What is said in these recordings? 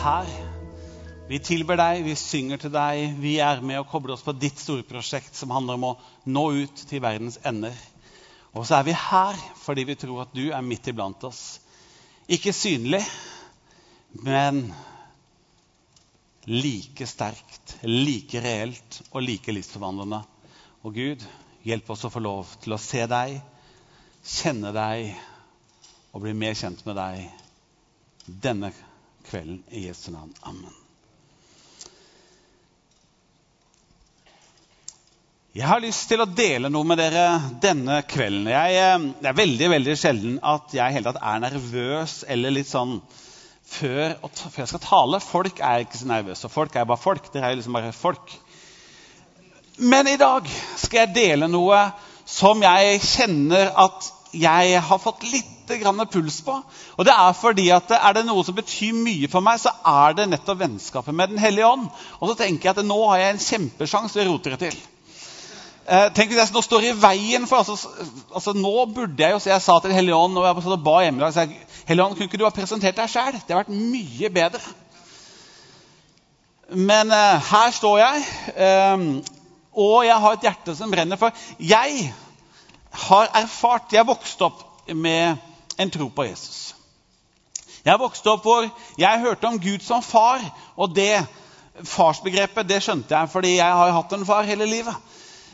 her. Vi tilber deg, vi synger til deg, vi er med og kobler oss på ditt store prosjekt som handler om å nå ut til verdens ender. Og så er vi her fordi vi tror at du er midt iblant oss. Ikke synlig, men like sterkt, like reelt og like livsforvandlende. Og Gud, hjelp oss å få lov til å se deg, kjenne deg og bli mer kjent med deg denne kvelden i Jesu navn. Amen. Jeg har lyst til å dele noe med dere denne kvelden. Jeg, eh, det er veldig veldig sjelden at jeg hele tatt er nervøs eller litt sånn før, før, jeg skal tale. Folk er ikke så nervøse. Folk er bare folk. Dere er liksom bare folk. Men i dag skal jeg dele noe som jeg kjenner at jeg har fått litt puls på. Og det Er fordi at er det noe som betyr mye for meg, så er det nettopp vennskapet med Den hellige ånd. Og så tenker jeg at nå har jeg en kjempesjanse til å rote det til. Eh, tenk hvis jeg nå står i veien for altså, altså, Nå burde jeg jo Jeg sa til Hellige Ånd og jeg ba hjemme, så jeg, Hellige Ånd, kunne ikke du ha presentert deg sjæl? Det har vært mye bedre. Men eh, her står jeg, eh, og jeg har et hjerte som brenner. For jeg har erfart Jeg vokste opp med en tro på Jesus. Jeg vokste opp hvor jeg hørte om Gud som far, og det farsbegrepet det skjønte jeg fordi jeg har hatt en far hele livet.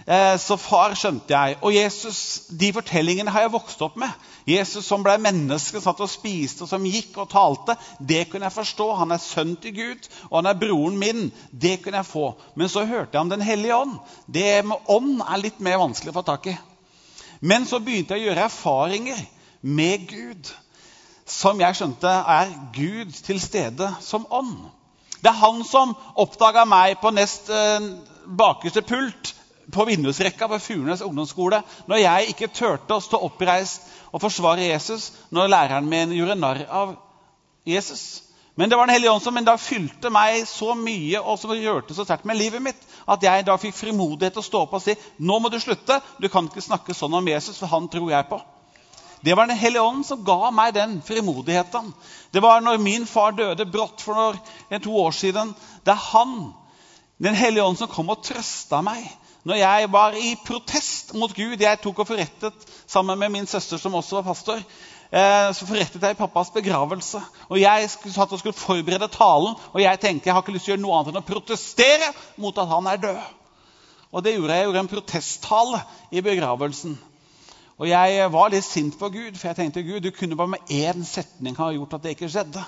Eh, så far skjønte jeg. Og Jesus, de fortellingene har jeg vokst opp med. Jesus som ble menneske, satt og spiste, og som gikk og talte. Det kunne jeg forstå. Han er sønn til Gud, og han er broren min. Det kunne jeg få. Men så hørte jeg om Den hellige ånd. Det med ånd er litt mer vanskelig å få tak i. Men så begynte jeg å gjøre erfaringer med Gud som jeg skjønte er Gud til stede som ånd. Det er han som oppdaga meg på nest eh, bakerste pult på vindusrekka på Furnes ungdomsskole når jeg ikke turte å stå oppreist og forsvare Jesus når læreren min gjorde narr av Jesus. Men det var Den hellige ånd som en dag fylte meg så mye og som rørte så sterkt med livet mitt at jeg da fikk frimodighet til å stå opp og si nå må du slutte. Du kan ikke snakke sånn om Jesus, for han tror jeg på. Det var Den hellige ånd som ga meg den frimodigheten. Det var når min far døde brått for to år siden. Det er han, Den hellige ånd, som kom og trøsta meg når jeg var i protest mot Gud Jeg tok og forrettet sammen med min søster, som også var pastor. Eh, så forrettet jeg pappas begravelse. Og Jeg satt og skulle forberede talen, og jeg tenkte jeg har ikke lyst til å gjøre noe annet enn å protestere mot at han er død. Og det gjorde jeg. Jeg gjorde en protesttale i begravelsen. Og jeg var litt sint på Gud, for jeg tenkte Gud, du kunne bare med én setning ha gjort at det ikke skjedde.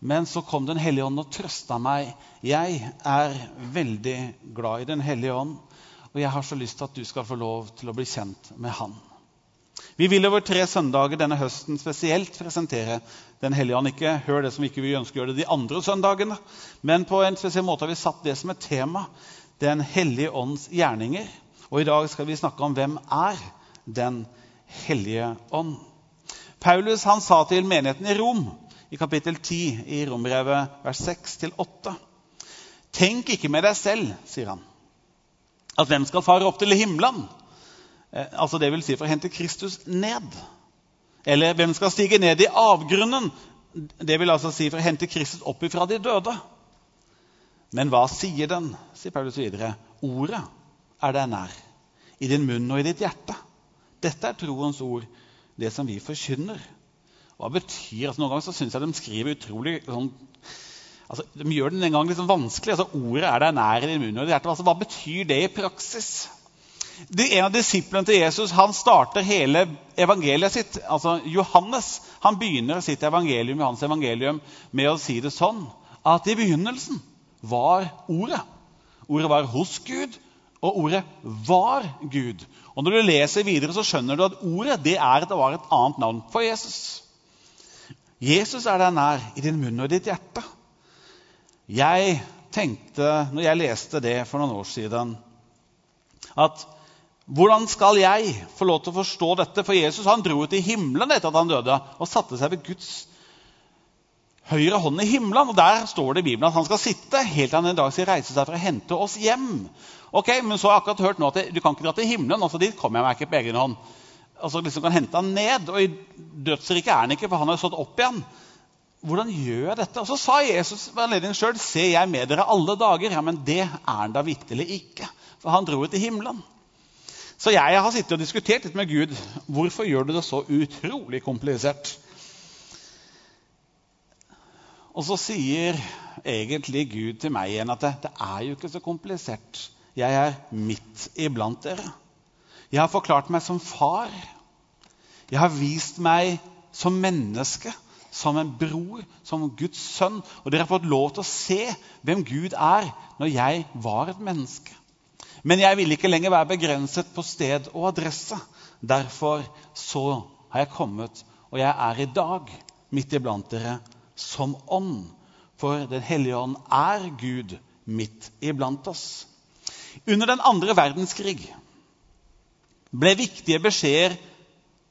Men så kom Den hellige ånd og trøsta meg. Jeg er veldig glad i Den hellige ånd. Og jeg har så lyst til at du skal få lov til å bli kjent med Han. Vi vil over tre søndager denne høsten spesielt presentere Den hellige ånd. Ikke hør det som ikke vi ønsker å gjøre det de andre søndagene, men på en spesiell måte har vi satt det som et tema. Den hellige ånds gjerninger. Og i dag skal vi snakke om hvem er Den hellige ånd. Paulus han sa til menigheten i Rom i kapittel 10 i Rombrevet vers 6-8.: Tenk ikke med deg selv, sier han at hvem skal fare opp til himmelen? Eh, altså det vil si for å hente Kristus ned. Eller hvem skal stige ned i avgrunnen? Det vil altså si for å hente Kristus opp ifra de døde. Men hva sier den? sier Paulus videre. Ordet er deg nær, i din munn og i ditt hjerte. Dette er troens ord, det som vi forkynner. Hva betyr altså Noen ganger så syns jeg de skriver utrolig sånn altså, De gjør den en gang liksom vanskelig. altså Ordet er deg nær i din munn og i ditt hjerte. Altså, hva betyr det i praksis? En av disiplene til Jesus han starter hele evangeliet sitt. altså Johannes han begynner sitt evangelium Johannes evangelium med å si det sånn at i begynnelsen var Ordet. Ordet var hos Gud, og ordet var Gud. Og Når du leser videre, så skjønner du at ordet det er det var et annet navn for Jesus. Jesus er deg nær i din munn og i ditt hjerte. Jeg tenkte, når jeg leste det for noen år siden, at hvordan skal jeg få lov til å forstå dette? For Jesus han dro ut i himmelen etter at han døde, og satte seg ved Guds høyre hånd i himmelen. Og Der står det i Bibelen at han skal sitte helt til han en dag skal reise seg for å hente oss hjem. Ok, Men så har jeg akkurat hørt nå at du kan ikke dra til himmelen. altså Dit kommer jeg meg ikke på egen hånd. Altså liksom kan hente han ned. Og i dødsriket er han ikke, for han har stått opp igjen. hvordan gjør jeg dette? Og så sa Jesus ved anledningen sjøl Se, jeg med dere alle dager. Ja, men det er han da vitterlig ikke. For han dro jo til himmelen. Så jeg har sittet og diskutert litt med Gud. Hvorfor gjør du det så utrolig komplisert? Og så sier egentlig Gud til meg igjen at det, det er jo ikke så komplisert. Jeg er midt iblant dere. Jeg har forklart meg som far. Jeg har vist meg som menneske som en bror, som Guds sønn. Og dere har fått lov til å se hvem Gud er, når jeg var et menneske. Men jeg ville ikke lenger være begrenset på sted og adresse. Derfor så har jeg kommet, og jeg er i dag midt iblant dere som ånd. For Den hellige ånd er Gud midt iblant oss. Under den andre verdenskrig ble viktige beskjeder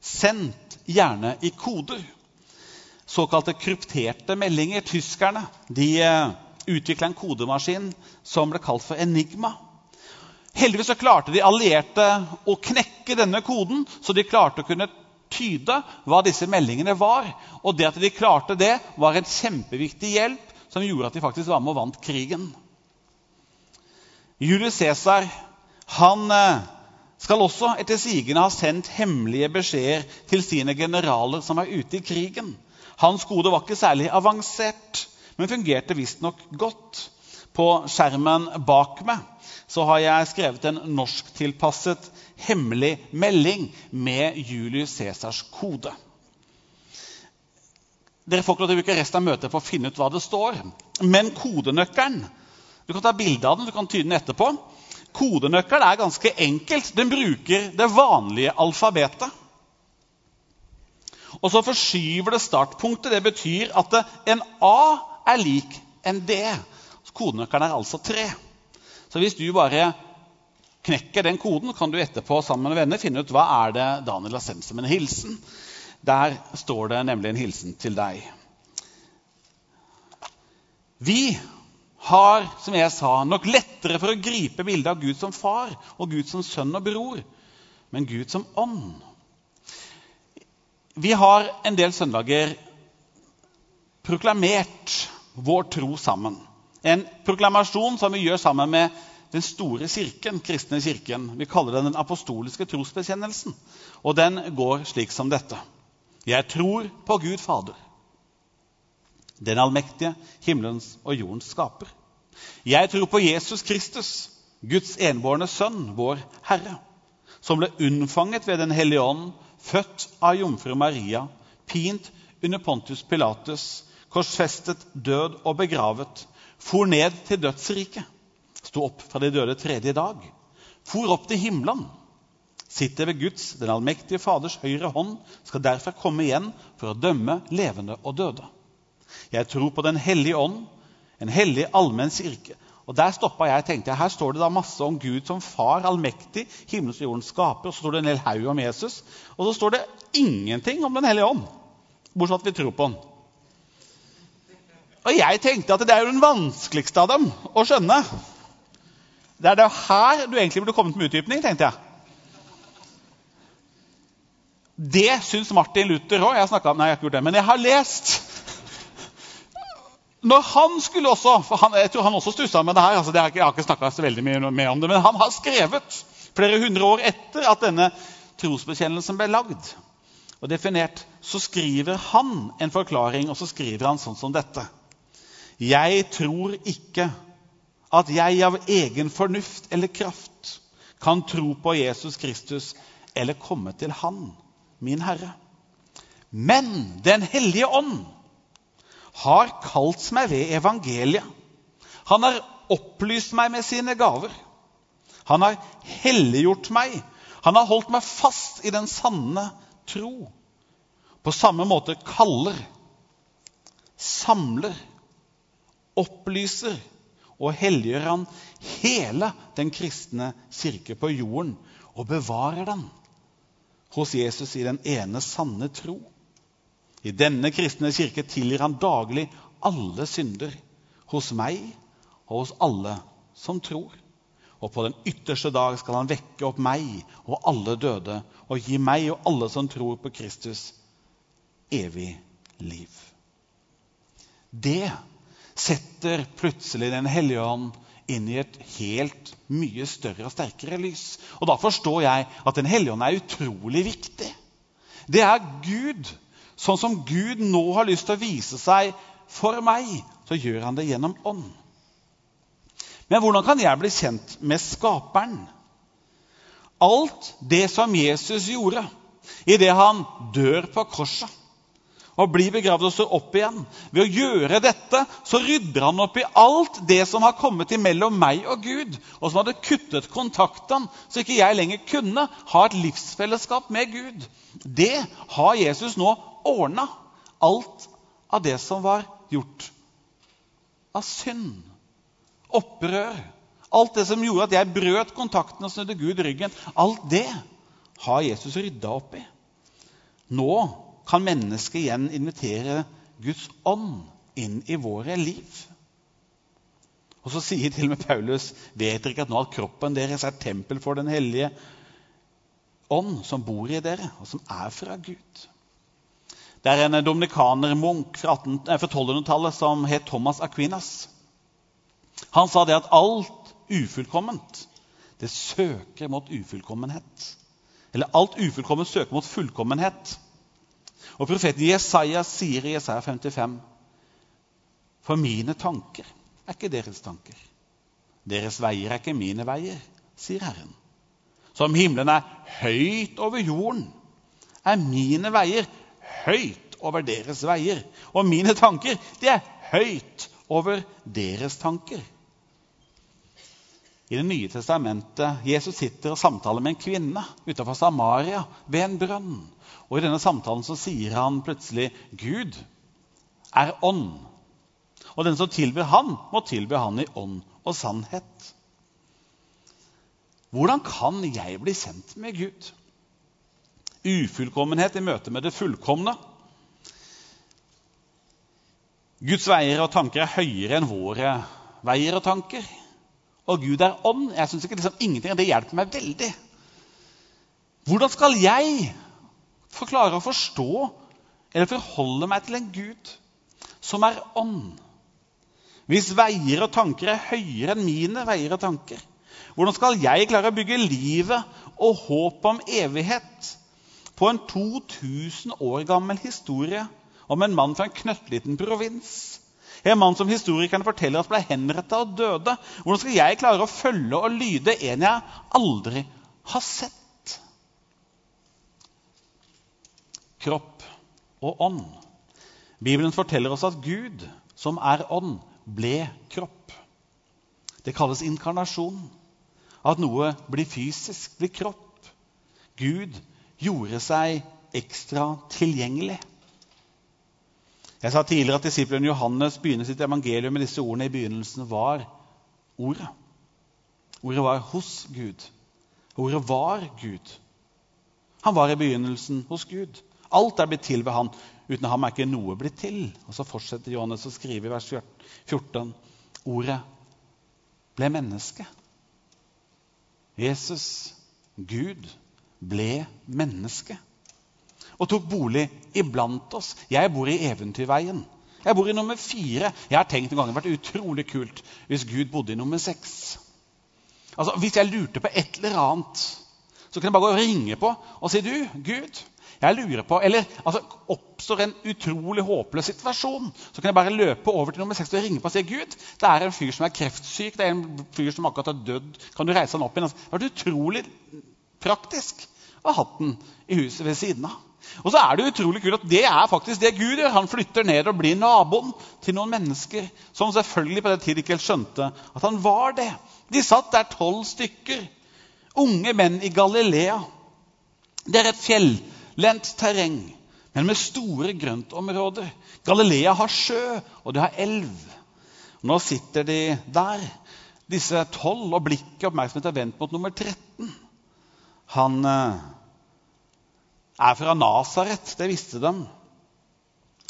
sendt, gjerne i koder såkalte krypterte meldinger. Tyskerne de eh, utvikla en kodemaskin som ble kalt for Enigma. Heldigvis så klarte de allierte å knekke denne koden, så de klarte å kunne tyde hva disse meldingene var. Og det at de klarte det, var en kjempeviktig hjelp som gjorde at de faktisk var med og vant krigen. Julius Cæsar han eh, skal også etter sigende ha sendt hemmelige beskjeder til sine generaler som er ute i krigen. Hans kode var ikke særlig avansert, men fungerte visstnok godt. På skjermen bak meg så har jeg skrevet en norsktilpasset hemmelig melding med Julius Cæsars kode. Dere får ikke lov til å bruke resten av møtet på å finne ut hva det står. Men kodenøkkelen Du kan ta bilde av den, du kan tyde den etterpå. Kodenøkkelen er ganske enkelt. Den bruker det vanlige alfabetet. Og så forskyver det startpunktet. Det betyr at en A er lik en D. Kodenøkkelen er altså tre. Så hvis du bare knekker den koden, kan du etterpå sammen med venner finne ut hva er det Daniel har sendt som en hilsen. Der står det nemlig en hilsen til deg. Vi har, som jeg sa, nok lettere for å gripe bildet av Gud som far og Gud som sønn og bror, men Gud som ånd. Vi har en del søndager proklamert vår tro sammen. En proklamasjon som vi gjør sammen med den store kirken, kristne kirken. Vi kaller den den apostoliske trosbekjennelsen. Og den går slik som dette. Jeg tror på Gud Fader, den allmektige, himmelens og jordens skaper. Jeg tror på Jesus Kristus, Guds enbårne sønn, vår Herre, som ble unnfanget ved Den hellige ånd født av jomfru Maria, pint under Pontus Pilatus, korsfestet, død og begravet, for ned til dødsriket, sto opp fra de døde tredje dag, for opp til himmelen, sitter ved Guds, den allmektige Faders høyre hånd, skal derfor komme igjen for å dømme levende og døde. Jeg tror på Den hellige ånd, en hellig allmenn kirke og Der stoppa jeg tenkte her står det da masse om Gud som far, allmektig, himmels og jorden skaper. Og så står det en hel haug om Jesus. Og så står det ingenting om Den hellige ånd, bortsett fra at vi tror på han. Og jeg tenkte at det er jo den vanskeligste av dem å skjønne. Det er det her du egentlig burde kommet med utdypning, tenkte jeg. Det syns Martin Luther òg. Jeg, jeg har jeg har lest når han skulle også for han, Jeg tror han også stussa med det her. altså det har, Jeg har ikke snakka så veldig mye mer om det, men han har skrevet flere hundre år etter at denne trosbekjennelsen ble lagd og definert, så skriver han en forklaring, og så skriver han sånn som dette. Jeg tror ikke at jeg av egen fornuft eller kraft kan tro på Jesus Kristus eller komme til Han, min Herre. Men Den hellige ånd har kalt meg ved evangeliet. Han har opplyst meg med sine gaver. Han har helliggjort meg. Han har holdt meg fast i den sanne tro. På samme måte kaller, samler, opplyser og helliger han hele den kristne kirke på jorden og bevarer den hos Jesus i den ene sanne tro. I denne kristne kirke tilgir han daglig alle synder hos meg og hos alle som tror. Og på den ytterste dag skal han vekke opp meg og alle døde og gi meg og alle som tror på Kristus, evig liv. Det setter plutselig Den hellige ånd inn i et helt mye større og sterkere lys. Og da forstår jeg at Den hellige ånd er utrolig viktig. Det er Gud. Sånn som Gud nå har lyst til å vise seg for meg, så gjør han det gjennom ånd. Men hvordan kan jeg bli kjent med Skaperen? Alt det som Jesus gjorde idet han dør på korset og blir begravd og står opp igjen. Ved å gjøre dette så rydder han opp i alt det som har kommet imellom meg og Gud, og som hadde kuttet kontakten, så ikke jeg lenger kunne ha et livsfellesskap med Gud. Det har Jesus nå ordna. Alt av det som var gjort av synd, opprør, alt det som gjorde at jeg brøt kontakten og snudde Gud ryggen, alt det har Jesus rydda opp i. Nå kan mennesket igjen invitere Guds ånd inn i våre liv. Og så sier til og med Paulus vet dere ikke at nå at kroppen deres er tempel for Den hellige ånd, som bor i dere, og som er fra Gud. Det er en dominikanermunk fra, fra 1200-tallet som het Thomas Aquinas. Han sa det at alt ufullkomment, det søker mot ufullkommenhet. Eller alt ufullkomment søker mot fullkommenhet. Og profeten Jesaja sier i Jesaja 55.: For mine tanker er ikke deres tanker. Deres veier er ikke mine veier, sier Herren. Som himmelen er høyt over jorden, er mine veier høyt over deres veier. Og mine tanker, de er høyt over deres tanker. I Det nye testamentet Jesus sitter og samtaler med en kvinne utenfor Samaria ved en brønn. Og I denne samtalen så sier han plutselig Gud er ånd. Og den som tilbyr han, må tilby han i ånd og sannhet. Hvordan kan jeg bli kjent med Gud? Ufullkommenhet i møte med det fullkomne. Guds veier og tanker er høyere enn våre veier og tanker og Gud er ånd. Jeg synes ikke liksom, ingenting av det hjelper meg veldig. Hvordan skal jeg forklare å forstå eller forholde meg til en Gud som er ånd? Hvis veier og tanker er høyere enn mine veier og tanker, hvordan skal jeg klare å bygge livet og håp om evighet på en 2000 år gammel historie om en mann fra en knøttliten provins? En mann som historikerne forteller at ble henretta og døde. Hvordan skal jeg klare å følge og lyde en jeg aldri har sett? Kropp og ånd. Bibelen forteller oss at Gud, som er ånd, ble kropp. Det kalles inkarnasjon. At noe blir fysisk, blir kropp. Gud gjorde seg ekstra tilgjengelig. Jeg sa tidligere at disiplen Johannes begynner sitt evangelium med disse ordene. I begynnelsen var Ordet. Ordet var hos Gud. Ordet var Gud. Han var i begynnelsen hos Gud. Alt er blitt til ved han. Uten ham er ikke noe blitt til. Og Så fortsetter Johannes å skrive i vers 14. Ordet ble menneske. Jesus, Gud, ble menneske og tok bolig iblant oss. Jeg bor i Eventyrveien. Jeg bor i nummer fire. Jeg har tenkt en gang det hadde vært utrolig kult hvis Gud bodde i nummer seks. Altså, Hvis jeg lurte på et eller annet, så kunne jeg bare gå og ringe på og si du, Gud, jeg lurer på, eller altså, Oppstår en utrolig håpløs situasjon, så kan jeg bare løpe over til nummer seks og ringe på og si Gud, det er en fyr som er kreftsyk, det er en fyr som akkurat har dødd. Kan du reise han opp igjen? Altså, det har vært utrolig praktisk å ha den i huset ved siden av. Og så er det utrolig kult at det er faktisk det Gud gjør. Han flytter ned og blir naboen til noen mennesker som selvfølgelig på den tid ikke helt skjønte at han var det. De satt der tolv stykker, unge menn i Galilea. Det er et fjellendt terreng, men med store grøntområder. Galilea har sjø, og det har elv. Nå sitter de der, disse tolv, og blikket og oppmerksomheten er vendt mot nummer 13. Han eh, er fra Nasaret. Det visste de.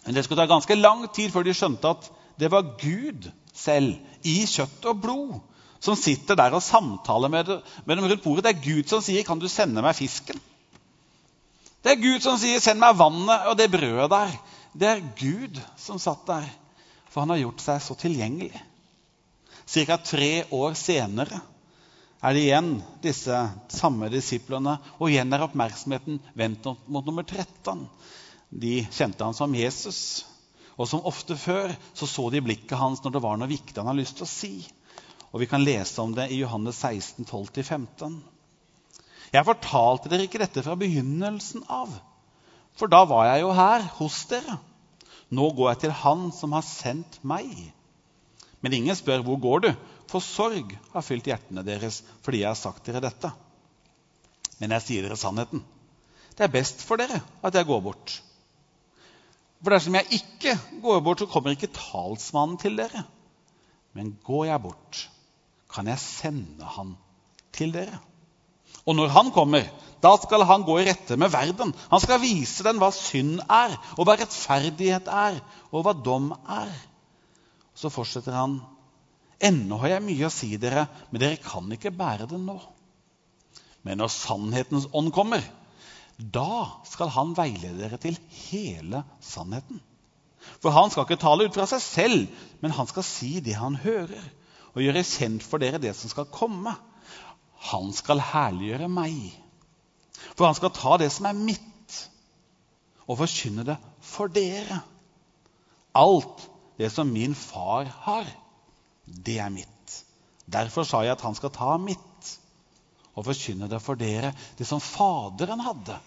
Men det skulle ta ganske lang tid før de skjønte at det var Gud selv, i kjøtt og blod, som sitter der og samtaler med, dem rundt bordet. Det er Gud som sier, 'Kan du sende meg fisken?' Det er Gud som sier, 'Send meg vannet og det brødet der'. Det er Gud som satt der. For han har gjort seg så tilgjengelig. Ca. tre år senere er det igjen disse samme disiplene, og igjen er oppmerksomheten vendt mot nummer 13. De kjente han som Jesus. Og som ofte før så, så de blikket hans når det var noe viktig han hadde lyst til å si. Og Vi kan lese om det i Johannes 16, 12-15. Jeg fortalte dere ikke dette fra begynnelsen av, for da var jeg jo her hos dere. Nå går jeg til Han som har sendt meg. Men ingen spør hvor går du, for sorg har fylt hjertene deres fordi jeg har sagt dere dette. Men jeg sier dere sannheten. Det er best for dere at jeg går bort. For dersom jeg ikke går bort, så kommer ikke talsmannen til dere. Men går jeg bort, kan jeg sende han til dere. Og når han kommer, da skal han gå i rette med verden. Han skal vise den hva synd er, og hva rettferdighet er, og hva dom er. Så fortsetter han. Ennå har jeg mye å si dere, men dere kan ikke bære det nå. Men når sannhetens ånd kommer, da skal han veilede dere til hele sannheten. For han skal ikke tale ut fra seg selv, men han skal si det han hører, og gjøre kjent for dere det som skal komme. Han skal herliggjøre meg. For han skal ta det som er mitt, og forkynne det for dere. Alt det som min far har, det er mitt. Derfor sa jeg at han skal ta mitt og forkynne det for dere. Det som Faderen hadde,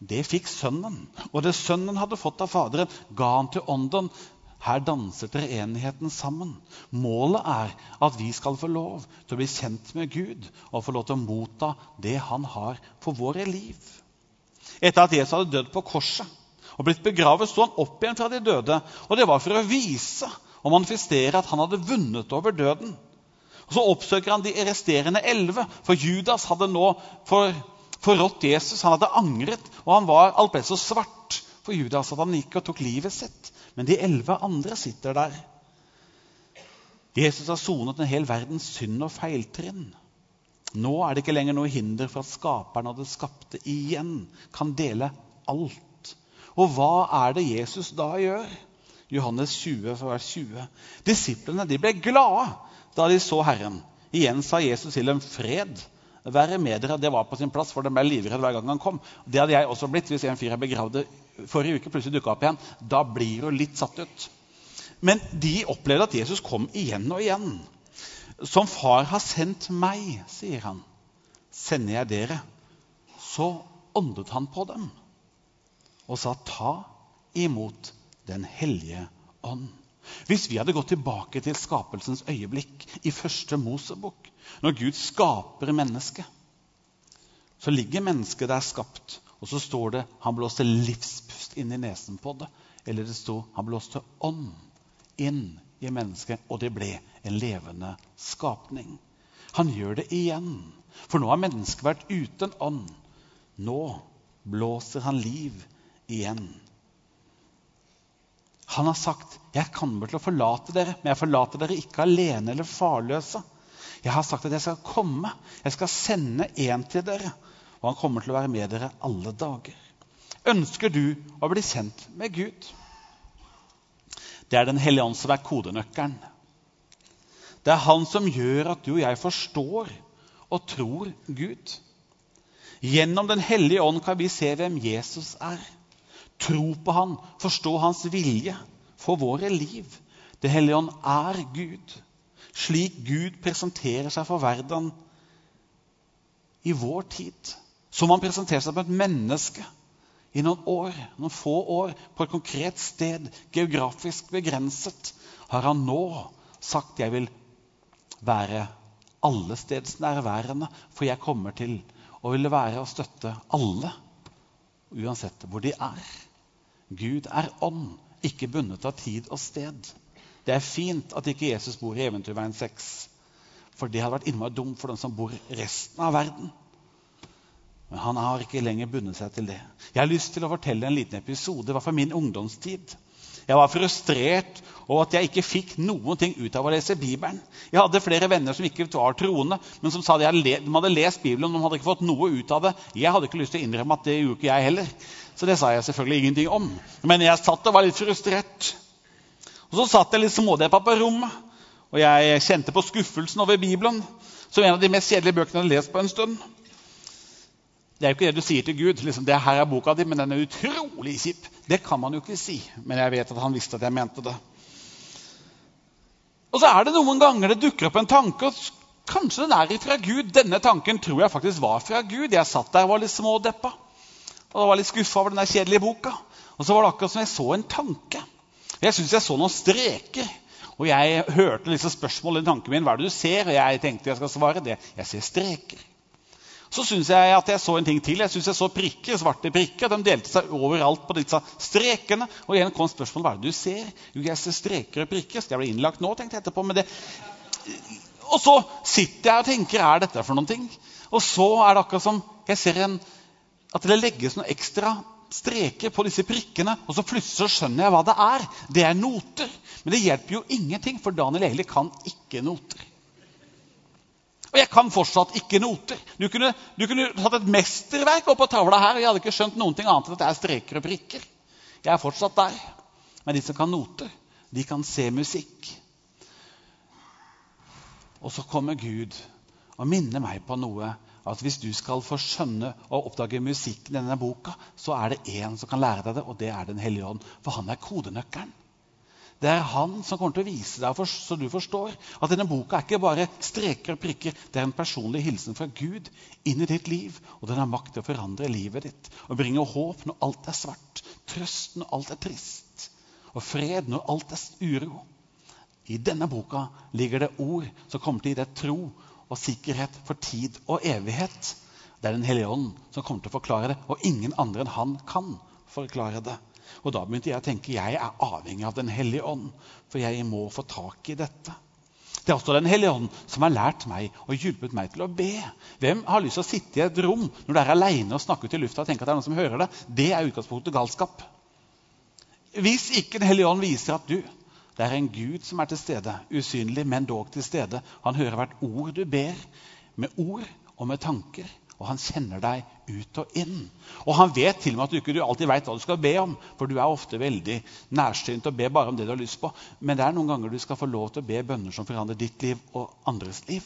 det fikk Sønnen. Og det Sønnen hadde fått av Faderen, ga han til Ånden. Her danser treenigheten sammen. Målet er at vi skal få lov til å bli kjent med Gud og få lov til å motta det han har for våre liv. Etter at Jesus hadde dødd på korset og blitt begravet, sto han opp igjen fra de døde. Og det var for å vise og manifestere at han hadde vunnet over døden. Og Så oppsøker han de resterende elleve, for Judas hadde nå for, forrådt Jesus. Han hadde angret, og han var alt ble så svart for Judas at han gikk og tok livet sitt. Men de elleve andre sitter der. Jesus har sonet en hel verdens synd og feiltrinn. Nå er det ikke lenger noe hinder for at skaperen av det skapte igjen kan dele alt. Og hva er det Jesus da gjør? Johannes 20, vers 20. Disiplene de ble glade da de så Herren. Igjen sa Jesus til dem, 'Fred være med dere.' Det var på sin plass, for de ble livredde hver gang han kom. Det hadde jeg også blitt hvis en fyr jeg begravde forrige uke, plutselig dukka opp igjen. Da blir du litt satt ut. Men de opplevde at Jesus kom igjen og igjen. Som far har sendt meg, sier han, sender jeg dere. Så åndet han på dem og sa, ta imot Den hellige ånd. Hvis vi hadde gått tilbake til skapelsens øyeblikk i første Mosebok, når Gud skaper mennesket, så ligger mennesket der skapt, og så står det han blåste livspust inn i nesen på det. Eller det sto han blåste ånd inn i mennesket, og det ble en levende skapning. Han gjør det igjen. For nå har mennesket vært uten ånd. Nå blåser han liv igjen. Han har sagt, 'Jeg kommer til å forlate dere, men jeg forlater dere ikke alene eller farløse.' 'Jeg har sagt at jeg skal komme. Jeg skal sende en til dere.' 'Og han kommer til å være med dere alle dager.' Ønsker du å bli kjent med Gud? Det er Den hellige ånd som er kodenøkkelen. Det er han som gjør at du og jeg forstår og tror Gud. Gjennom Den hellige ånd kan vi se hvem Jesus er tro på han, forstå hans vilje for våre liv. Det hellige ånd er Gud. Slik Gud presenterer seg for verden i vår tid. Som han presenterer seg som et menneske i noen år, noen få år, på et konkret sted, geografisk begrenset, har han nå sagt 'jeg vil være allestedsnærværende', for jeg kommer til å ville være og støtte alle, uansett hvor de er. Gud er ånd, ikke bundet av tid og sted. Det er fint at ikke Jesus bor i Eventyrveien 6, for det hadde vært innmari dumt for den som bor resten av verden. Men han har ikke lenger bundet seg til det. Jeg har lyst til å fortelle en liten episode. Fra min ungdomstid. Jeg var frustrert over at jeg ikke fikk noen ting ut av å lese Bibelen. Jeg hadde flere venner som ikke var troende, men som sa at de hadde lest Bibelen, men de hadde ikke fått noe ut av det. Jeg hadde ikke lyst til å innrømme at det gjorde ikke jeg heller. Så det sa jeg selvfølgelig ingenting om. Men jeg satt og var litt frustrert. Og Så satt jeg litt smådeppa på rommet, og jeg kjente på skuffelsen over Bibelen. Som en av de mest kjedelige bøkene jeg hadde lest på en stund. Det er jo ikke det du sier til Gud. liksom, det her er boka di, men den er utrolig kjip. Det kan man jo ikke si, men jeg vet at han visste at jeg mente det. Og så er det noen ganger det dukker opp en tanke, og kanskje den er fra Gud. Denne tanken tror jeg faktisk var fra Gud. Jeg satt der og var litt smådeppa og var litt skuffa over den kjedelige boka. Og så var det akkurat som jeg så en tanke. Jeg syns jeg så noen streker. Og jeg hørte liksom spørsmål i tanken min. Hva er det du ser? Og jeg tenkte jeg skal svare det. Jeg ser streker. Så syns jeg at jeg så en ting til. Jeg synes jeg så prikker, svarte prikker. De delte seg overalt på disse strekene. Og igjen kom spørsmålet hva er det du ser. Jo, jeg ser streker og prikker. Skal jeg bli innlagt nå, tenkte jeg etterpå. Men det... Og så sitter jeg og tenker er dette for noen ting? Og så er det akkurat som jeg ser en, at det legges noen ekstra streker på disse prikkene, og så plutselig skjønner jeg hva det er. Det er noter. Men det hjelper jo ingenting, for Daniel Eli kan ikke noter. Og jeg kan fortsatt ikke noter. Du kunne, du kunne tatt et mesterverk opp på tavla her, og jeg hadde ikke skjønt noen ting annet enn at det er streker og prikker. Jeg er fortsatt der. Men de som kan noter, de kan se musikk. Og så kommer Gud og minner meg på noe. At hvis du skal få skjønne og oppdage musikken i denne boka, så er det én som kan lære deg det, og det er Den hellige ånd. For han er kodenøkkelen. Det er han som kommer til å vise deg, så du forstår, at denne boka er ikke bare streker og prikker. Det er en personlig hilsen fra Gud inn i ditt liv. Og den har makt til å forandre livet ditt og bringe håp når alt er svart, trøst når alt er trist, og fred når alt er uro. I denne boka ligger det ord som kommer til å gi deg tro og sikkerhet for tid og evighet. Det er Den hellige ånd som kommer til å forklare det, og ingen andre enn han kan forklare det. Og da begynte jeg å tenke jeg er avhengig av Den hellige ånd, for jeg må få tak i dette. Det er også Den hellige ånd som har lært meg og hjulpet meg til å be. Hvem har lyst til å sitte i et rom når du er aleine og snakke ut i lufta og tenke at det er noen som hører det? Det er utgangspunktet galskap. Hvis ikke Den hellige ånd viser at du det er en Gud som er til stede, usynlig, men dog til stede. Han hører hvert ord du ber, med ord og med tanker og han kjenner deg ut og inn. Og han vet til og med at du ikke alltid vet hva du skal be om, for du er ofte veldig nærsynt og ber bare om det du har lyst på. Men det er noen ganger du skal få lov til å be bønner som forandrer ditt liv og andres liv.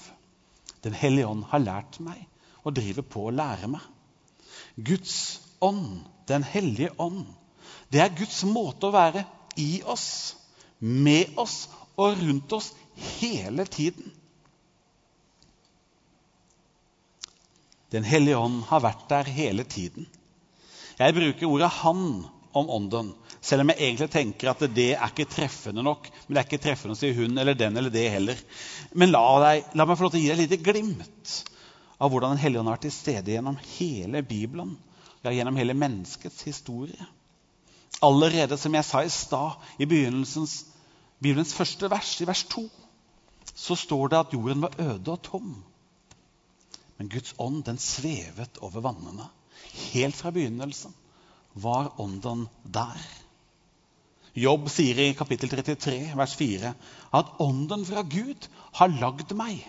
Den hellige ånd har lært meg og driver på å lære meg. Guds ånd, Den hellige ånd, det er Guds måte å være i oss, med oss og rundt oss hele tiden. Den hellige ånd har vært der hele tiden. Jeg bruker ordet 'han' om ånden, selv om jeg egentlig tenker at det er ikke treffende nok. Men det er ikke treffende å si 'hun' eller 'den' eller 'det' heller. Men la, deg, la meg få lov til å gi deg et lite glimt av hvordan Den hellige ånd har vært til stede gjennom hele Bibelen. Ja, gjennom hele menneskets historie. Allerede, som jeg sa i stad, i begynnelsens Bibelens første vers, i vers 2, så står det at jorden var øde og tom. Men Guds ånd den svevet over vannene. Helt fra begynnelsen var ånden der. Jobb sier i kapittel 33, vers 4, at ånden fra Gud har lagd meg.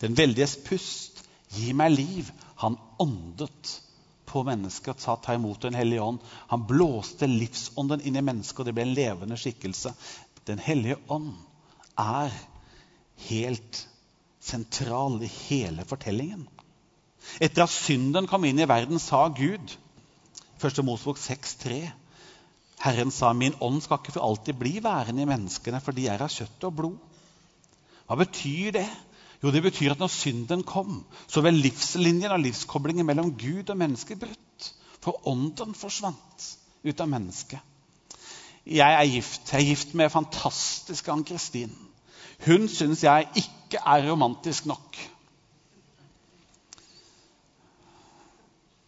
Den veldiges pust gir meg liv. Han åndet på mennesket, sa ta imot Den hellige ånd. Han blåste livsånden inn i mennesket, og det ble en levende skikkelse. Den hellige ånd er helt sentral i hele fortellingen. Etter at synden kom inn i verden, sa Gud, 1. Mosebok 6,3, Herren sa, 'Min ånd skal ikke for alltid bli værende i menneskene, for de er av kjøtt og blod.' Hva betyr det? Jo, det betyr at når synden kom, så ble livslinjen og livskoblingen mellom Gud og mennesket brutt. For ånden forsvant ut av mennesket. Jeg er gift. Jeg er gift med fantastiske Ann-Kristin. Hun syns jeg ikke er romantisk nok.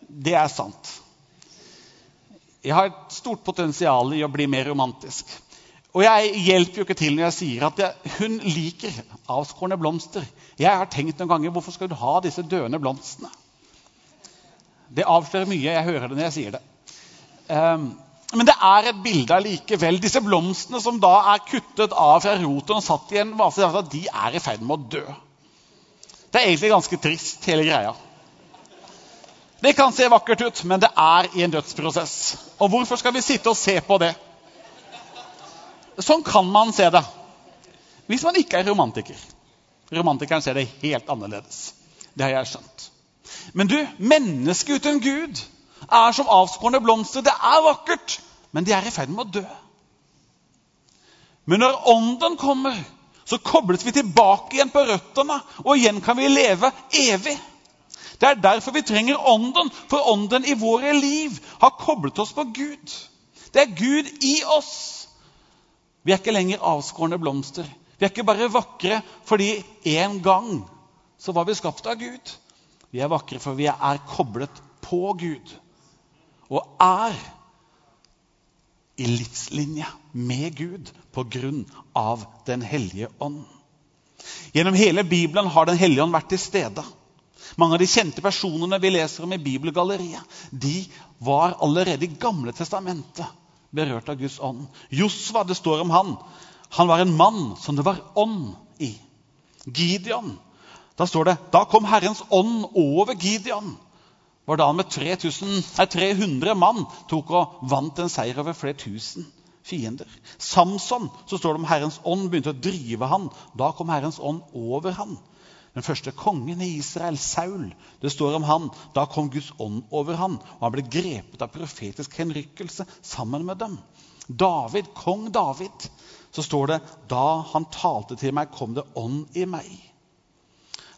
Det er sant. Jeg har et stort potensial i å bli mer romantisk. Og jeg hjelper jo ikke til når jeg sier at jeg, hun liker avskårne blomster. Jeg har tenkt noen ganger hvorfor skal du ha disse døende blomstene? Det avslører mye. Jeg hører det når jeg sier det. Um, men det er et bilde allikevel. Disse blomstene som da er kuttet av fra roten og satt i en vase, de er i ferd med å dø. Det er egentlig ganske trist, hele greia. Det kan se vakkert ut, men det er i en dødsprosess. Og hvorfor skal vi sitte og se på det? sånn kan man se det. Hvis man ikke er romantiker. Romantikeren ser det helt annerledes. Det har jeg skjønt. Men du, mennesket uten Gud er som avskårne blomster. Det er vakkert, men de er i ferd med å dø. Men når Ånden kommer, så kobles vi tilbake igjen på røttene, og igjen kan vi leve evig. Det er derfor vi trenger Ånden, for Ånden i våre liv har koblet oss på Gud. Det er Gud i oss. Vi er ikke lenger avskårne blomster. Vi er ikke bare vakre fordi en gang så var vi skapt av Gud. Vi er vakre for vi er koblet på Gud og er i livslinje med Gud på grunn av Den hellige ånd. Gjennom hele Bibelen har Den hellige ånd vært til stede. Mange av de kjente personene vi leser om i Bibelgalleriet, de var allerede i Gamle testamentet berørt av Guds ånd. Josva, det står om han. Han var en mann som det var ånd i. Gideon. Da står det da kom Herrens ånd over Gideon var da han med 3000, nei, 300 mann tok og vant en seier over flere tusen fiender. Samson så står det om Herrens ånd begynte å drive han. Da kom Herrens ånd over han. Den første kongen i Israel, Saul, det står om han. Da kom Guds ånd over han, og han ble grepet av profetisk henrykkelse sammen med dem. David, kong David, så står det da han talte til meg, kom det ånd i meg.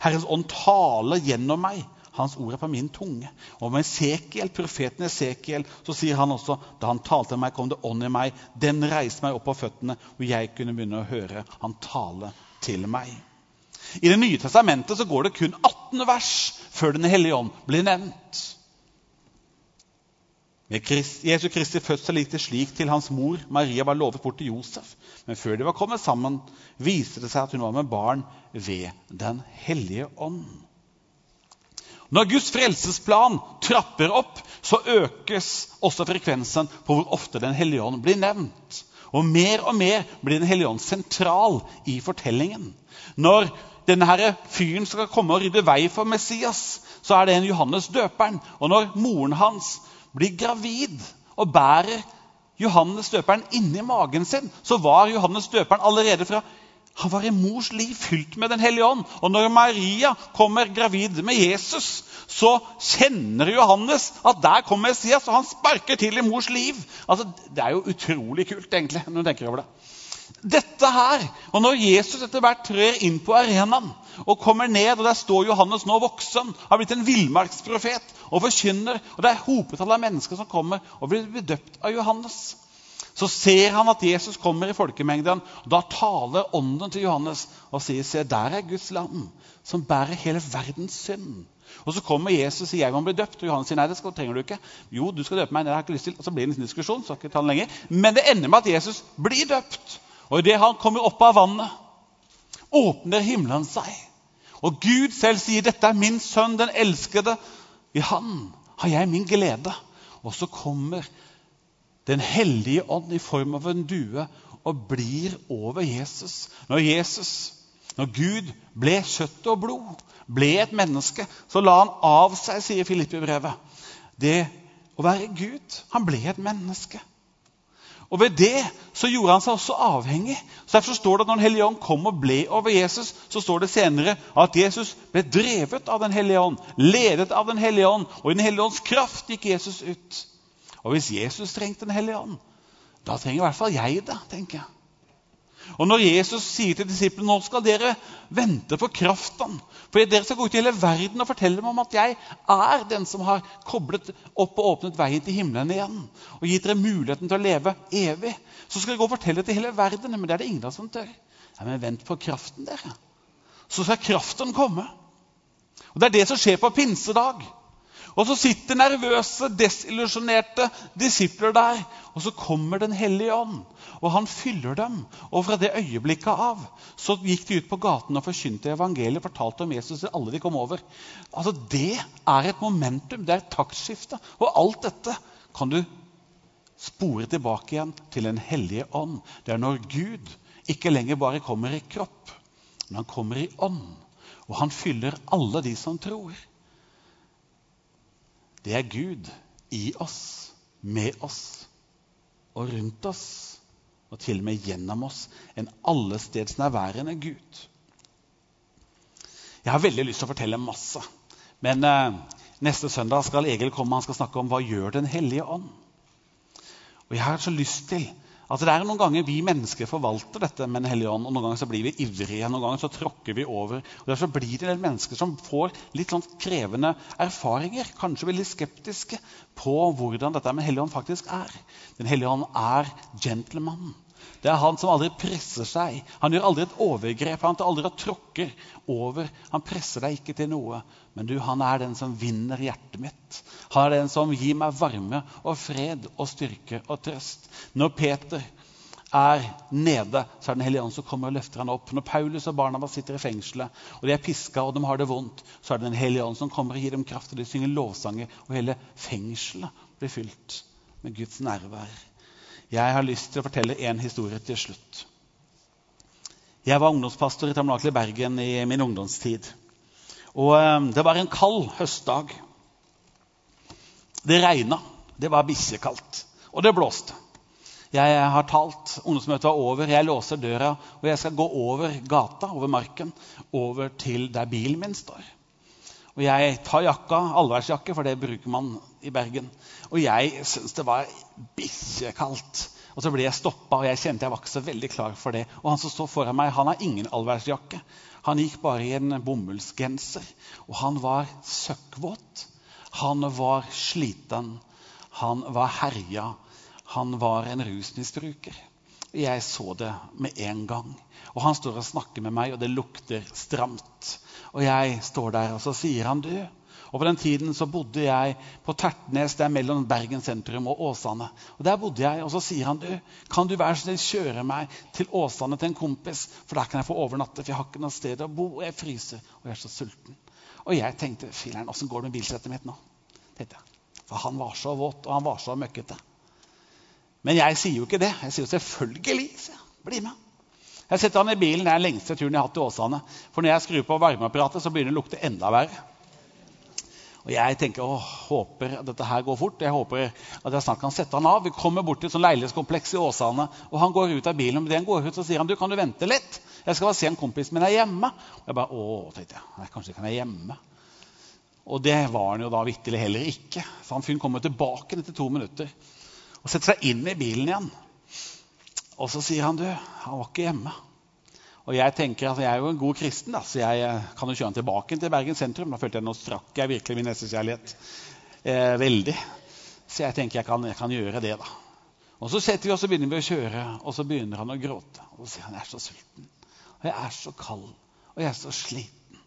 Herrens ånd taler gjennom meg. Hans ord er på min tunge. Og med Esekiel, profeten Esekiel så sier han også da han talte til meg, kom det ånd i meg. Den reiste meg opp på føttene, og jeg kunne begynne å høre han tale til meg. I Det nye testamentet så går det kun 18 vers før Den hellige ånd blir nevnt. Med Jesu Kristi fødsel gikk det slik til hans mor. Maria var lovet bort til Josef. Men før de var kommet sammen, viste det seg at hun var med barn ved Den hellige ånd. Når Guds frelsesplan trapper opp, så økes også frekvensen på hvor ofte Den hellige ånd blir nevnt. Og mer og mer blir Den hellige ånd sentral i fortellingen. Når denne her fyren skal komme og rydde vei for Messias, så er det en Johannes døperen. Og når moren hans blir gravid og bærer Johannes døperen inni magen sin, så var Johannes døperen allerede fra han var i mors liv fylt med Den hellige ånd. Og når Maria kommer gravid med Jesus, så kjenner Johannes at der kommer Messias, og han sparker til i mors liv. Altså, Det er jo utrolig kult, egentlig, når du tenker over det. Dette her, Og når Jesus etter hvert trør inn på arenaen og kommer ned, og der står Johannes nå voksen, har blitt en villmarksprofet og forkynner, og det er hopetall av mennesker som kommer og blir bedøpt av Johannes så ser han at Jesus kommer i folkemengden. og Da taler ånden til Johannes og sier, 'Se, der er Guds lam, som bærer hele verdens synd.' Og Så kommer Jesus og sier, 'Jeg må bli døpt.' Og Johannes sier, 'Nei, det skal, trenger du ikke.' 'Jo, du skal døpe meg.' det har jeg ikke lyst til.' Og Så blir det en diskusjon. så ikke ta den lenger. Men det ender med at Jesus blir døpt. Og idet han kommer opp av vannet, åpner himmelen seg. Og Gud selv sier, 'Dette er min sønn, den elskede.' I Han har jeg min glede. Og så kommer den hellige ånd i form av en due og blir over Jesus. Når Jesus, når Gud ble kjøtt og blod, ble et menneske, så la han av seg, sier Filippe-brevet, det å være Gud. Han ble et menneske. Og Ved det så gjorde han seg også avhengig. Så Derfor står det at når Den hellige ånd kom og ble over Jesus, så står det senere at Jesus ble drevet av Den hellige ånd, ledet av Den hellige ånd, og i Den hellige ånds kraft gikk Jesus ut. Og hvis Jesus trengte Den hellige ånd, da trenger i hvert fall jeg det, tenker jeg. Og når Jesus sier til disiplene nå skal dere vente på kraften For dere skal gå ut i hele verden og fortelle dem om at jeg er den som har koblet opp og åpnet veien til himmelen igjen. Og gitt dere muligheten til å leve evig. Så skal dere gå og fortelle til hele verden. Men det er det ingen som tør. Ja, Men vent på kraften, dere. Så skal kraften komme. Og Det er det som skjer på pinsedag. Og så sitter nervøse, desillusjonerte disipler der. Og så kommer Den hellige ånd, og han fyller dem. Og fra det øyeblikket av så gikk de ut på gaten og forkynte evangeliet. fortalte om Jesus til alle de kom over. Altså Det er et momentum, det er et taktskifte. Og alt dette kan du spore tilbake igjen til Den hellige ånd. Det er når Gud ikke lenger bare kommer i kropp, men han kommer i ånd. Og han fyller alle de som tror det er Gud i oss, med oss og rundt oss. og til og med gjennom oss en allestedsnærværende Gud. Jeg har veldig lyst til å fortelle masse, men eh, neste søndag skal Egil komme. Han skal snakke om hva gjør Den hellige ånd. Og jeg har så lyst til Altså, det er noen ganger vi mennesker forvalter dette med Den hellige ånd, og noen ganger så blir vi ivrige, noen ganger så tråkker vi over. og Derfor blir det en del mennesker som får litt sånn krevende erfaringer, kanskje veldig skeptiske på hvordan dette med Den Hellige ånd faktisk er. Den hellige ånd er gentleman. Det er han som aldri presser seg. Han gjør aldri et overgrep. Han tar aldri og tråkker over. Han presser deg ikke til noe. Men du, han er den som vinner hjertet mitt. Han er den som gir meg varme og fred og styrke og trøst. Når Peter er nede, så er Den hellige ånd som kommer og løfter han opp. Når Paulus og barna sitter i fengselet, og de er piska og de har det vondt, så er det Den hellige ånd som kommer og gir dem kraft, og de synger lovsanger, og hele fengselet blir fylt med Guds nærvær. Jeg har lyst til å fortelle en historie til slutt. Jeg var ungdomspastor i Tabernakelet i Bergen i min ungdomstid. Og eh, Det var en kald høstdag. Det regna. Det var bikkjekaldt. Og det blåste. Jeg har talt. Ungdomsmøtet var over. Jeg låser døra, og jeg skal gå over gata, over marken, over til der bilen min står. Og jeg tar jakka, allværsjakke, for det bruker man i Bergen. Og jeg syntes det var bikkjekaldt. Og så ble jeg stoppa, og jeg kjente jeg var ikke så veldig klar for det. Og han som står foran meg, han har ingen allværsjakke. Han gikk bare i en bomullsgenser. Og han var søkkvåt. Han var sliten. Han var herja. Han var en rusmisbruker. Jeg så det med en gang. Og han står og snakker med meg, og det lukter stramt. Og jeg står der, og så sier han du. Og På den tiden så bodde jeg på Tertnes, det er mellom Bergen sentrum og Åsane. Og Der bodde jeg, og så sier han du, kan du være så snill kjøre meg til Åsane til en kompis, for der kan jeg få overnatte, for jeg har ikke noe sted å bo, og jeg fryser, og jeg er så sulten. Og jeg tenkte filler'n, åssen går det med bilsettet mitt nå? tenkte jeg. For han var så våt, og han var så møkkete. Men jeg sier jo ikke det. Jeg sier jo selvfølgelig, sier jeg. Bli med. Jeg setter han i bilen. Det er den lengste turen jeg har hatt til Åsane. For når jeg skrur på varmeapparatet, så begynner det å lukte enda verre. Og jeg tenker å, håper at dette her går fort. Jeg håper at jeg snart kan sette han av. Vi kommer bort til et sånt leilighetskompleks i Åsane, og han går ut av bilen. Og med han går ut, så sier han du, kan du vente litt. Jeg skal bare se en kompis min er hjemme. Og jeg bare, å, tenkte jeg. Nei, kanskje kan jeg hjemme. Og det var han jo da vitterlig heller ikke. Så han fyren kommer tilbake etter to minutter og setter seg inn i bilen igjen. Og så sier han du, han var ikke hjemme. Og Jeg tenker at jeg er jo en god kristen, da, så jeg eh, kan jo kjøre han tilbake til Bergen sentrum. Da følte jeg Nå strakk jeg virkelig min nestekjærlighet eh, veldig. Så jeg tenker jeg kan, jeg kan, gjøre det. da. Og Så setter vi oss og begynner vi å kjøre, og så begynner han å gråte. Og så sier han jeg er så sulten, og jeg er så kald, og jeg er så sliten.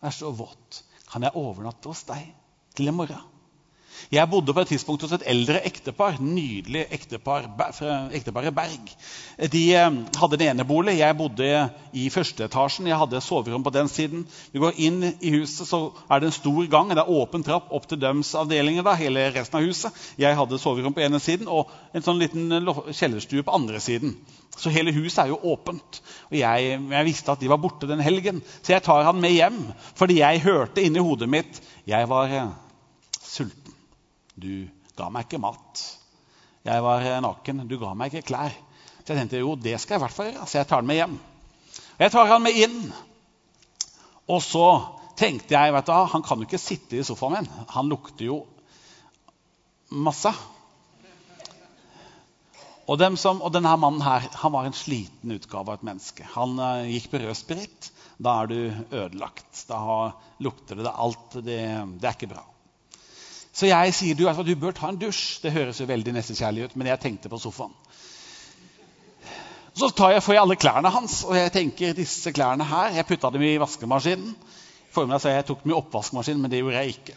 Jeg er så våt. Kan jeg overnatte hos deg til i morgen? Jeg bodde på et tidspunkt hos et eldre ektepar. Nydelig ektepar, ekteparet Berg. De eh, hadde en enebolig. Jeg bodde i første etasjen. Jeg hadde soverom på den siden. Vi går inn i huset, så er det en stor gang. Det er åpen trapp opp til deres avdelinger. Da, hele resten av huset. Jeg hadde soverom på ene siden og en sånn liten kjellerstue på andre siden. Så hele huset er jo åpent. Og jeg, jeg, visste at de var borte den helgen, så jeg tar han med hjem. Fordi jeg hørte inni hodet mitt Jeg var eh, sulten. Du ga meg ikke mat. Jeg var naken. Du ga meg ikke klær. Så jeg tenkte jo, det skal jeg i hvert fall gjøre. Så jeg tar den med hjem. Jeg tar han med inn. Og så tenkte jeg vet du, han kan jo ikke sitte i sofaen min. Han lukter jo masse. Og, som, og, denne mannen her, han var en sliten utgave av et menneske. Han uh, gikk på rød. Da er du ødelagt. Da lukter det alt. Det, det er ikke bra. Så jeg sier du, altså, du bør ta en dusj. Det høres jo veldig nestekjærlig ut, men jeg tenkte på sofaen. Så jeg, får jeg alle klærne hans, og jeg tenker disse klærne her Jeg putta dem i vaskemaskinen. For meg sa jeg tok dem i oppvaskmaskinen, men det gjorde jeg ikke.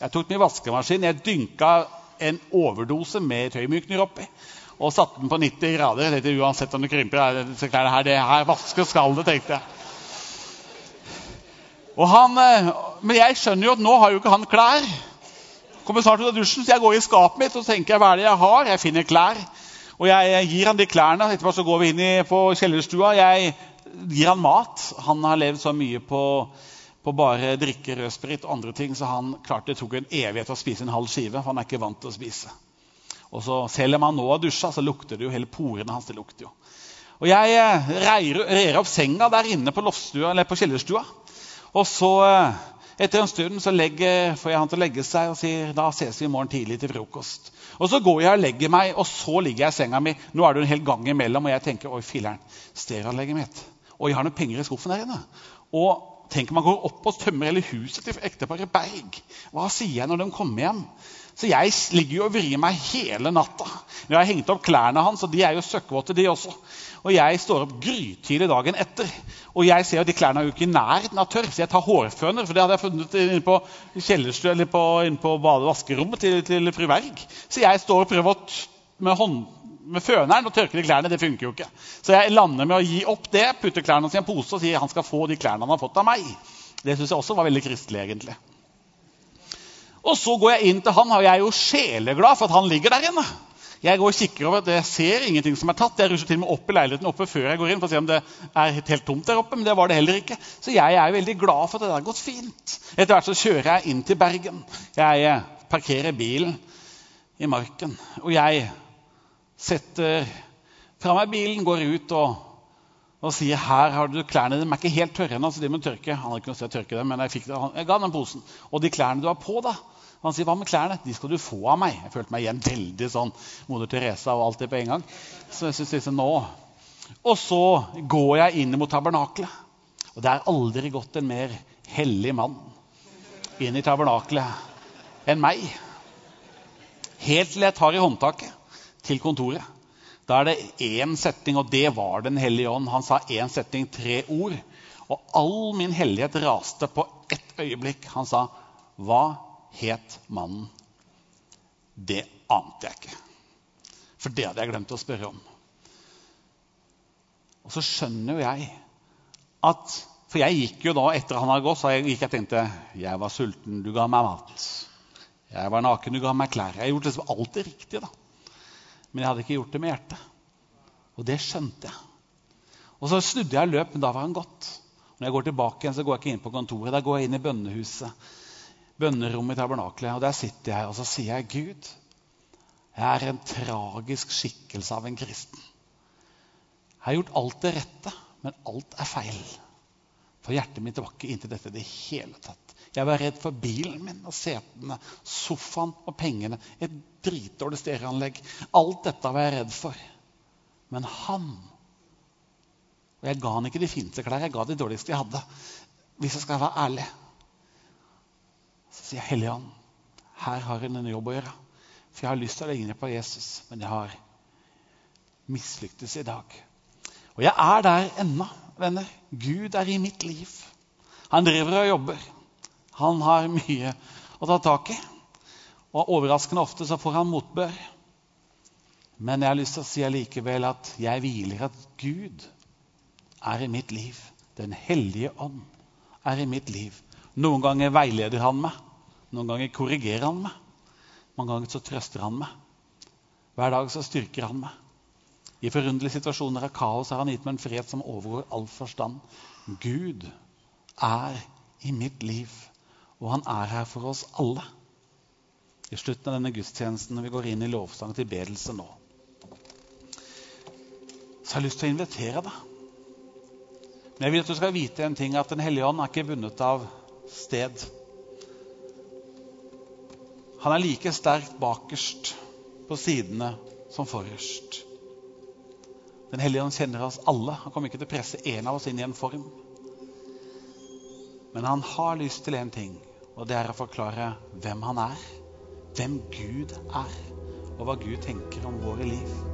Jeg tok dem i vaskemaskinen, jeg dynka en overdose med tøymykner oppi og satte den på 90 grader. Jeg uansett om det krymper, disse klærne her, det her vaske skal det, tenkte jeg. Og han, eh, men jeg skjønner jo at nå har jo ikke han klær kommer snart ut av dusjen, så jeg går i skapet mitt og tenker hva er det jeg har. Jeg finner klær. Og jeg, gir han de klærne. Etterpå så går vi inn i, på kjellerstua. Jeg gir han mat. Han har levd så mye på, på bare drikke rødsprit og andre ting, så han klarte det tok en evighet å spise en halv skive. for han er ikke vant til å spise. Og så Selv om han nå har dusja, så lukter det jo hele porene hans. det lukter jo. Og Jeg eh, reier, reier opp senga der inne på, på kjellerstua. Og så, eh, etter en stund, så legger, får jeg han til å legge seg og sier da ses vi i morgen tidlig til frokost. Og Så går jeg og legger meg, og så ligger jeg i senga mi. Nå er det en hel gang imellom, og jeg tenker oi, filler'n, stereoanlegget mitt. Og jeg har noen penger i skuffen der inne. Og Tenk om man går opp og tømmer hele huset til ekteparet Berg. Hva sier jeg når de kommer hjem? Så jeg ligger jo og vrir meg hele natta. Jeg har hengt opp klærne hans, og de er jo søkkvåte, de også. Og jeg står opp grytidlig dagen etter. Og jeg ser at de klærne er jo ikke i nærheten av tørr, så jeg tar hårføner. For det hadde jeg funnet inne på kjellerstue eller på, på vaskerommet til, til fru Berg. Så jeg står og prøver å med, hånd, med føneren og tørke de klærne. Det funker jo ikke. Så jeg lander med å gi opp det, putter klærne i en pose og sier han skal få de klærne han har fått av meg. Det syns jeg også var veldig kristelig, egentlig. Og så går jeg inn til han, og jeg er jo sjeleglad for at han ligger der inne. Jeg går og kikker over, Jeg ser ingenting som er tatt. Jeg rusher til og med opp i leiligheten oppe før jeg går inn for å se om det er helt tomt der oppe. Men det var det heller ikke. Så jeg er veldig glad for at det har gått fint. Etter hvert så kjører jeg inn til Bergen. Jeg eh, parkerer bilen i marken. Og jeg setter fra meg bilen, går ut og, og sier her har du klærne. De er ikke helt tørre ennå, så de må tørke. Han hadde ikke noe sted å tørke dem, men jeg, fikk det. jeg ga den posen. Og de klærne du har på, da, han sier, 'Hva med klærne?' 'De skal du få av meg.' Jeg følte meg igjen veldig sånn moder Teresa og alt det på en gang. Så jeg synes nå. Og så går jeg inn mot tabernaklet. Og det er aldri gått en mer hellig mann inn i tabernaklet enn meg. Helt til jeg tar i håndtaket til kontoret. Da er det én setning, og det var Den hellige ånd. Han sa én setning, tre ord. Og all min hellighet raste på ett øyeblikk. Han sa, 'Hva het mannen? Det ante jeg ikke. For det hadde jeg glemt å spørre om. Og så skjønner jo jeg at For jeg gikk jo da etter han hadde gått, så gikk jeg tenkte jeg var sulten, du ga meg mat. Jeg var naken, du ga meg klær. Jeg gjorde liksom alt det riktige. da. Men jeg hadde ikke gjort det med hjertet. Og det skjønte jeg. Og så snudde jeg løp, men da var han gått. Når jeg går tilbake igjen, så går jeg ikke inn på kontoret. Da går jeg inn i bønnehuset bønnerommet i tabernakelet. Og der sitter jeg og så sier jeg, Gud, jeg er en tragisk skikkelse av en kristen. Jeg har gjort alt det rette, men alt er feil. For hjertet mitt var ikke inntil dette i det hele tatt. Jeg var redd for bilen min og setene, sofaen og pengene. Et dritdårlig stereoanlegg. Alt dette var jeg redd for. Men han Og jeg ga han ikke de fineste klær, jeg ga de dårligste jeg hadde. Hvis jeg skal være ærlig. Så sier jeg, Hellige Ånd, her har hun en jobb å gjøre. For jeg har lyst til å ligne på Jesus, men jeg har mislyktes i dag. Og jeg er der ennå, venner. Gud er i mitt liv. Han driver og jobber. Han har mye å ta tak i. Og overraskende ofte så får han motbør. Men jeg har lyst til å si allikevel at jeg hviler at Gud er i mitt liv. Den hellige ånd er i mitt liv. Noen ganger veileder han meg. Noen ganger korrigerer han meg. Mange ganger så trøster han meg. Hver dag så styrker han meg. I forunderlige situasjoner av kaos har han gitt meg en fred som overgår all forstand. Gud er i mitt liv, og han er her for oss alle. I slutten av denne gudstjenesten når vi går inn i lovsang til bedelse nå, så har jeg lyst til å invitere deg. Men jeg vil at du skal vite en ting, at Den hellige ånd er ikke bundet av sted. Han er like sterkt bakerst på sidene som forrest. Den hellige ånd kjenner oss alle. Han kommer ikke til å presse en av oss inn i en form. Men han har lyst til én ting, og det er å forklare hvem han er. Hvem Gud er, og hva Gud tenker om våre liv.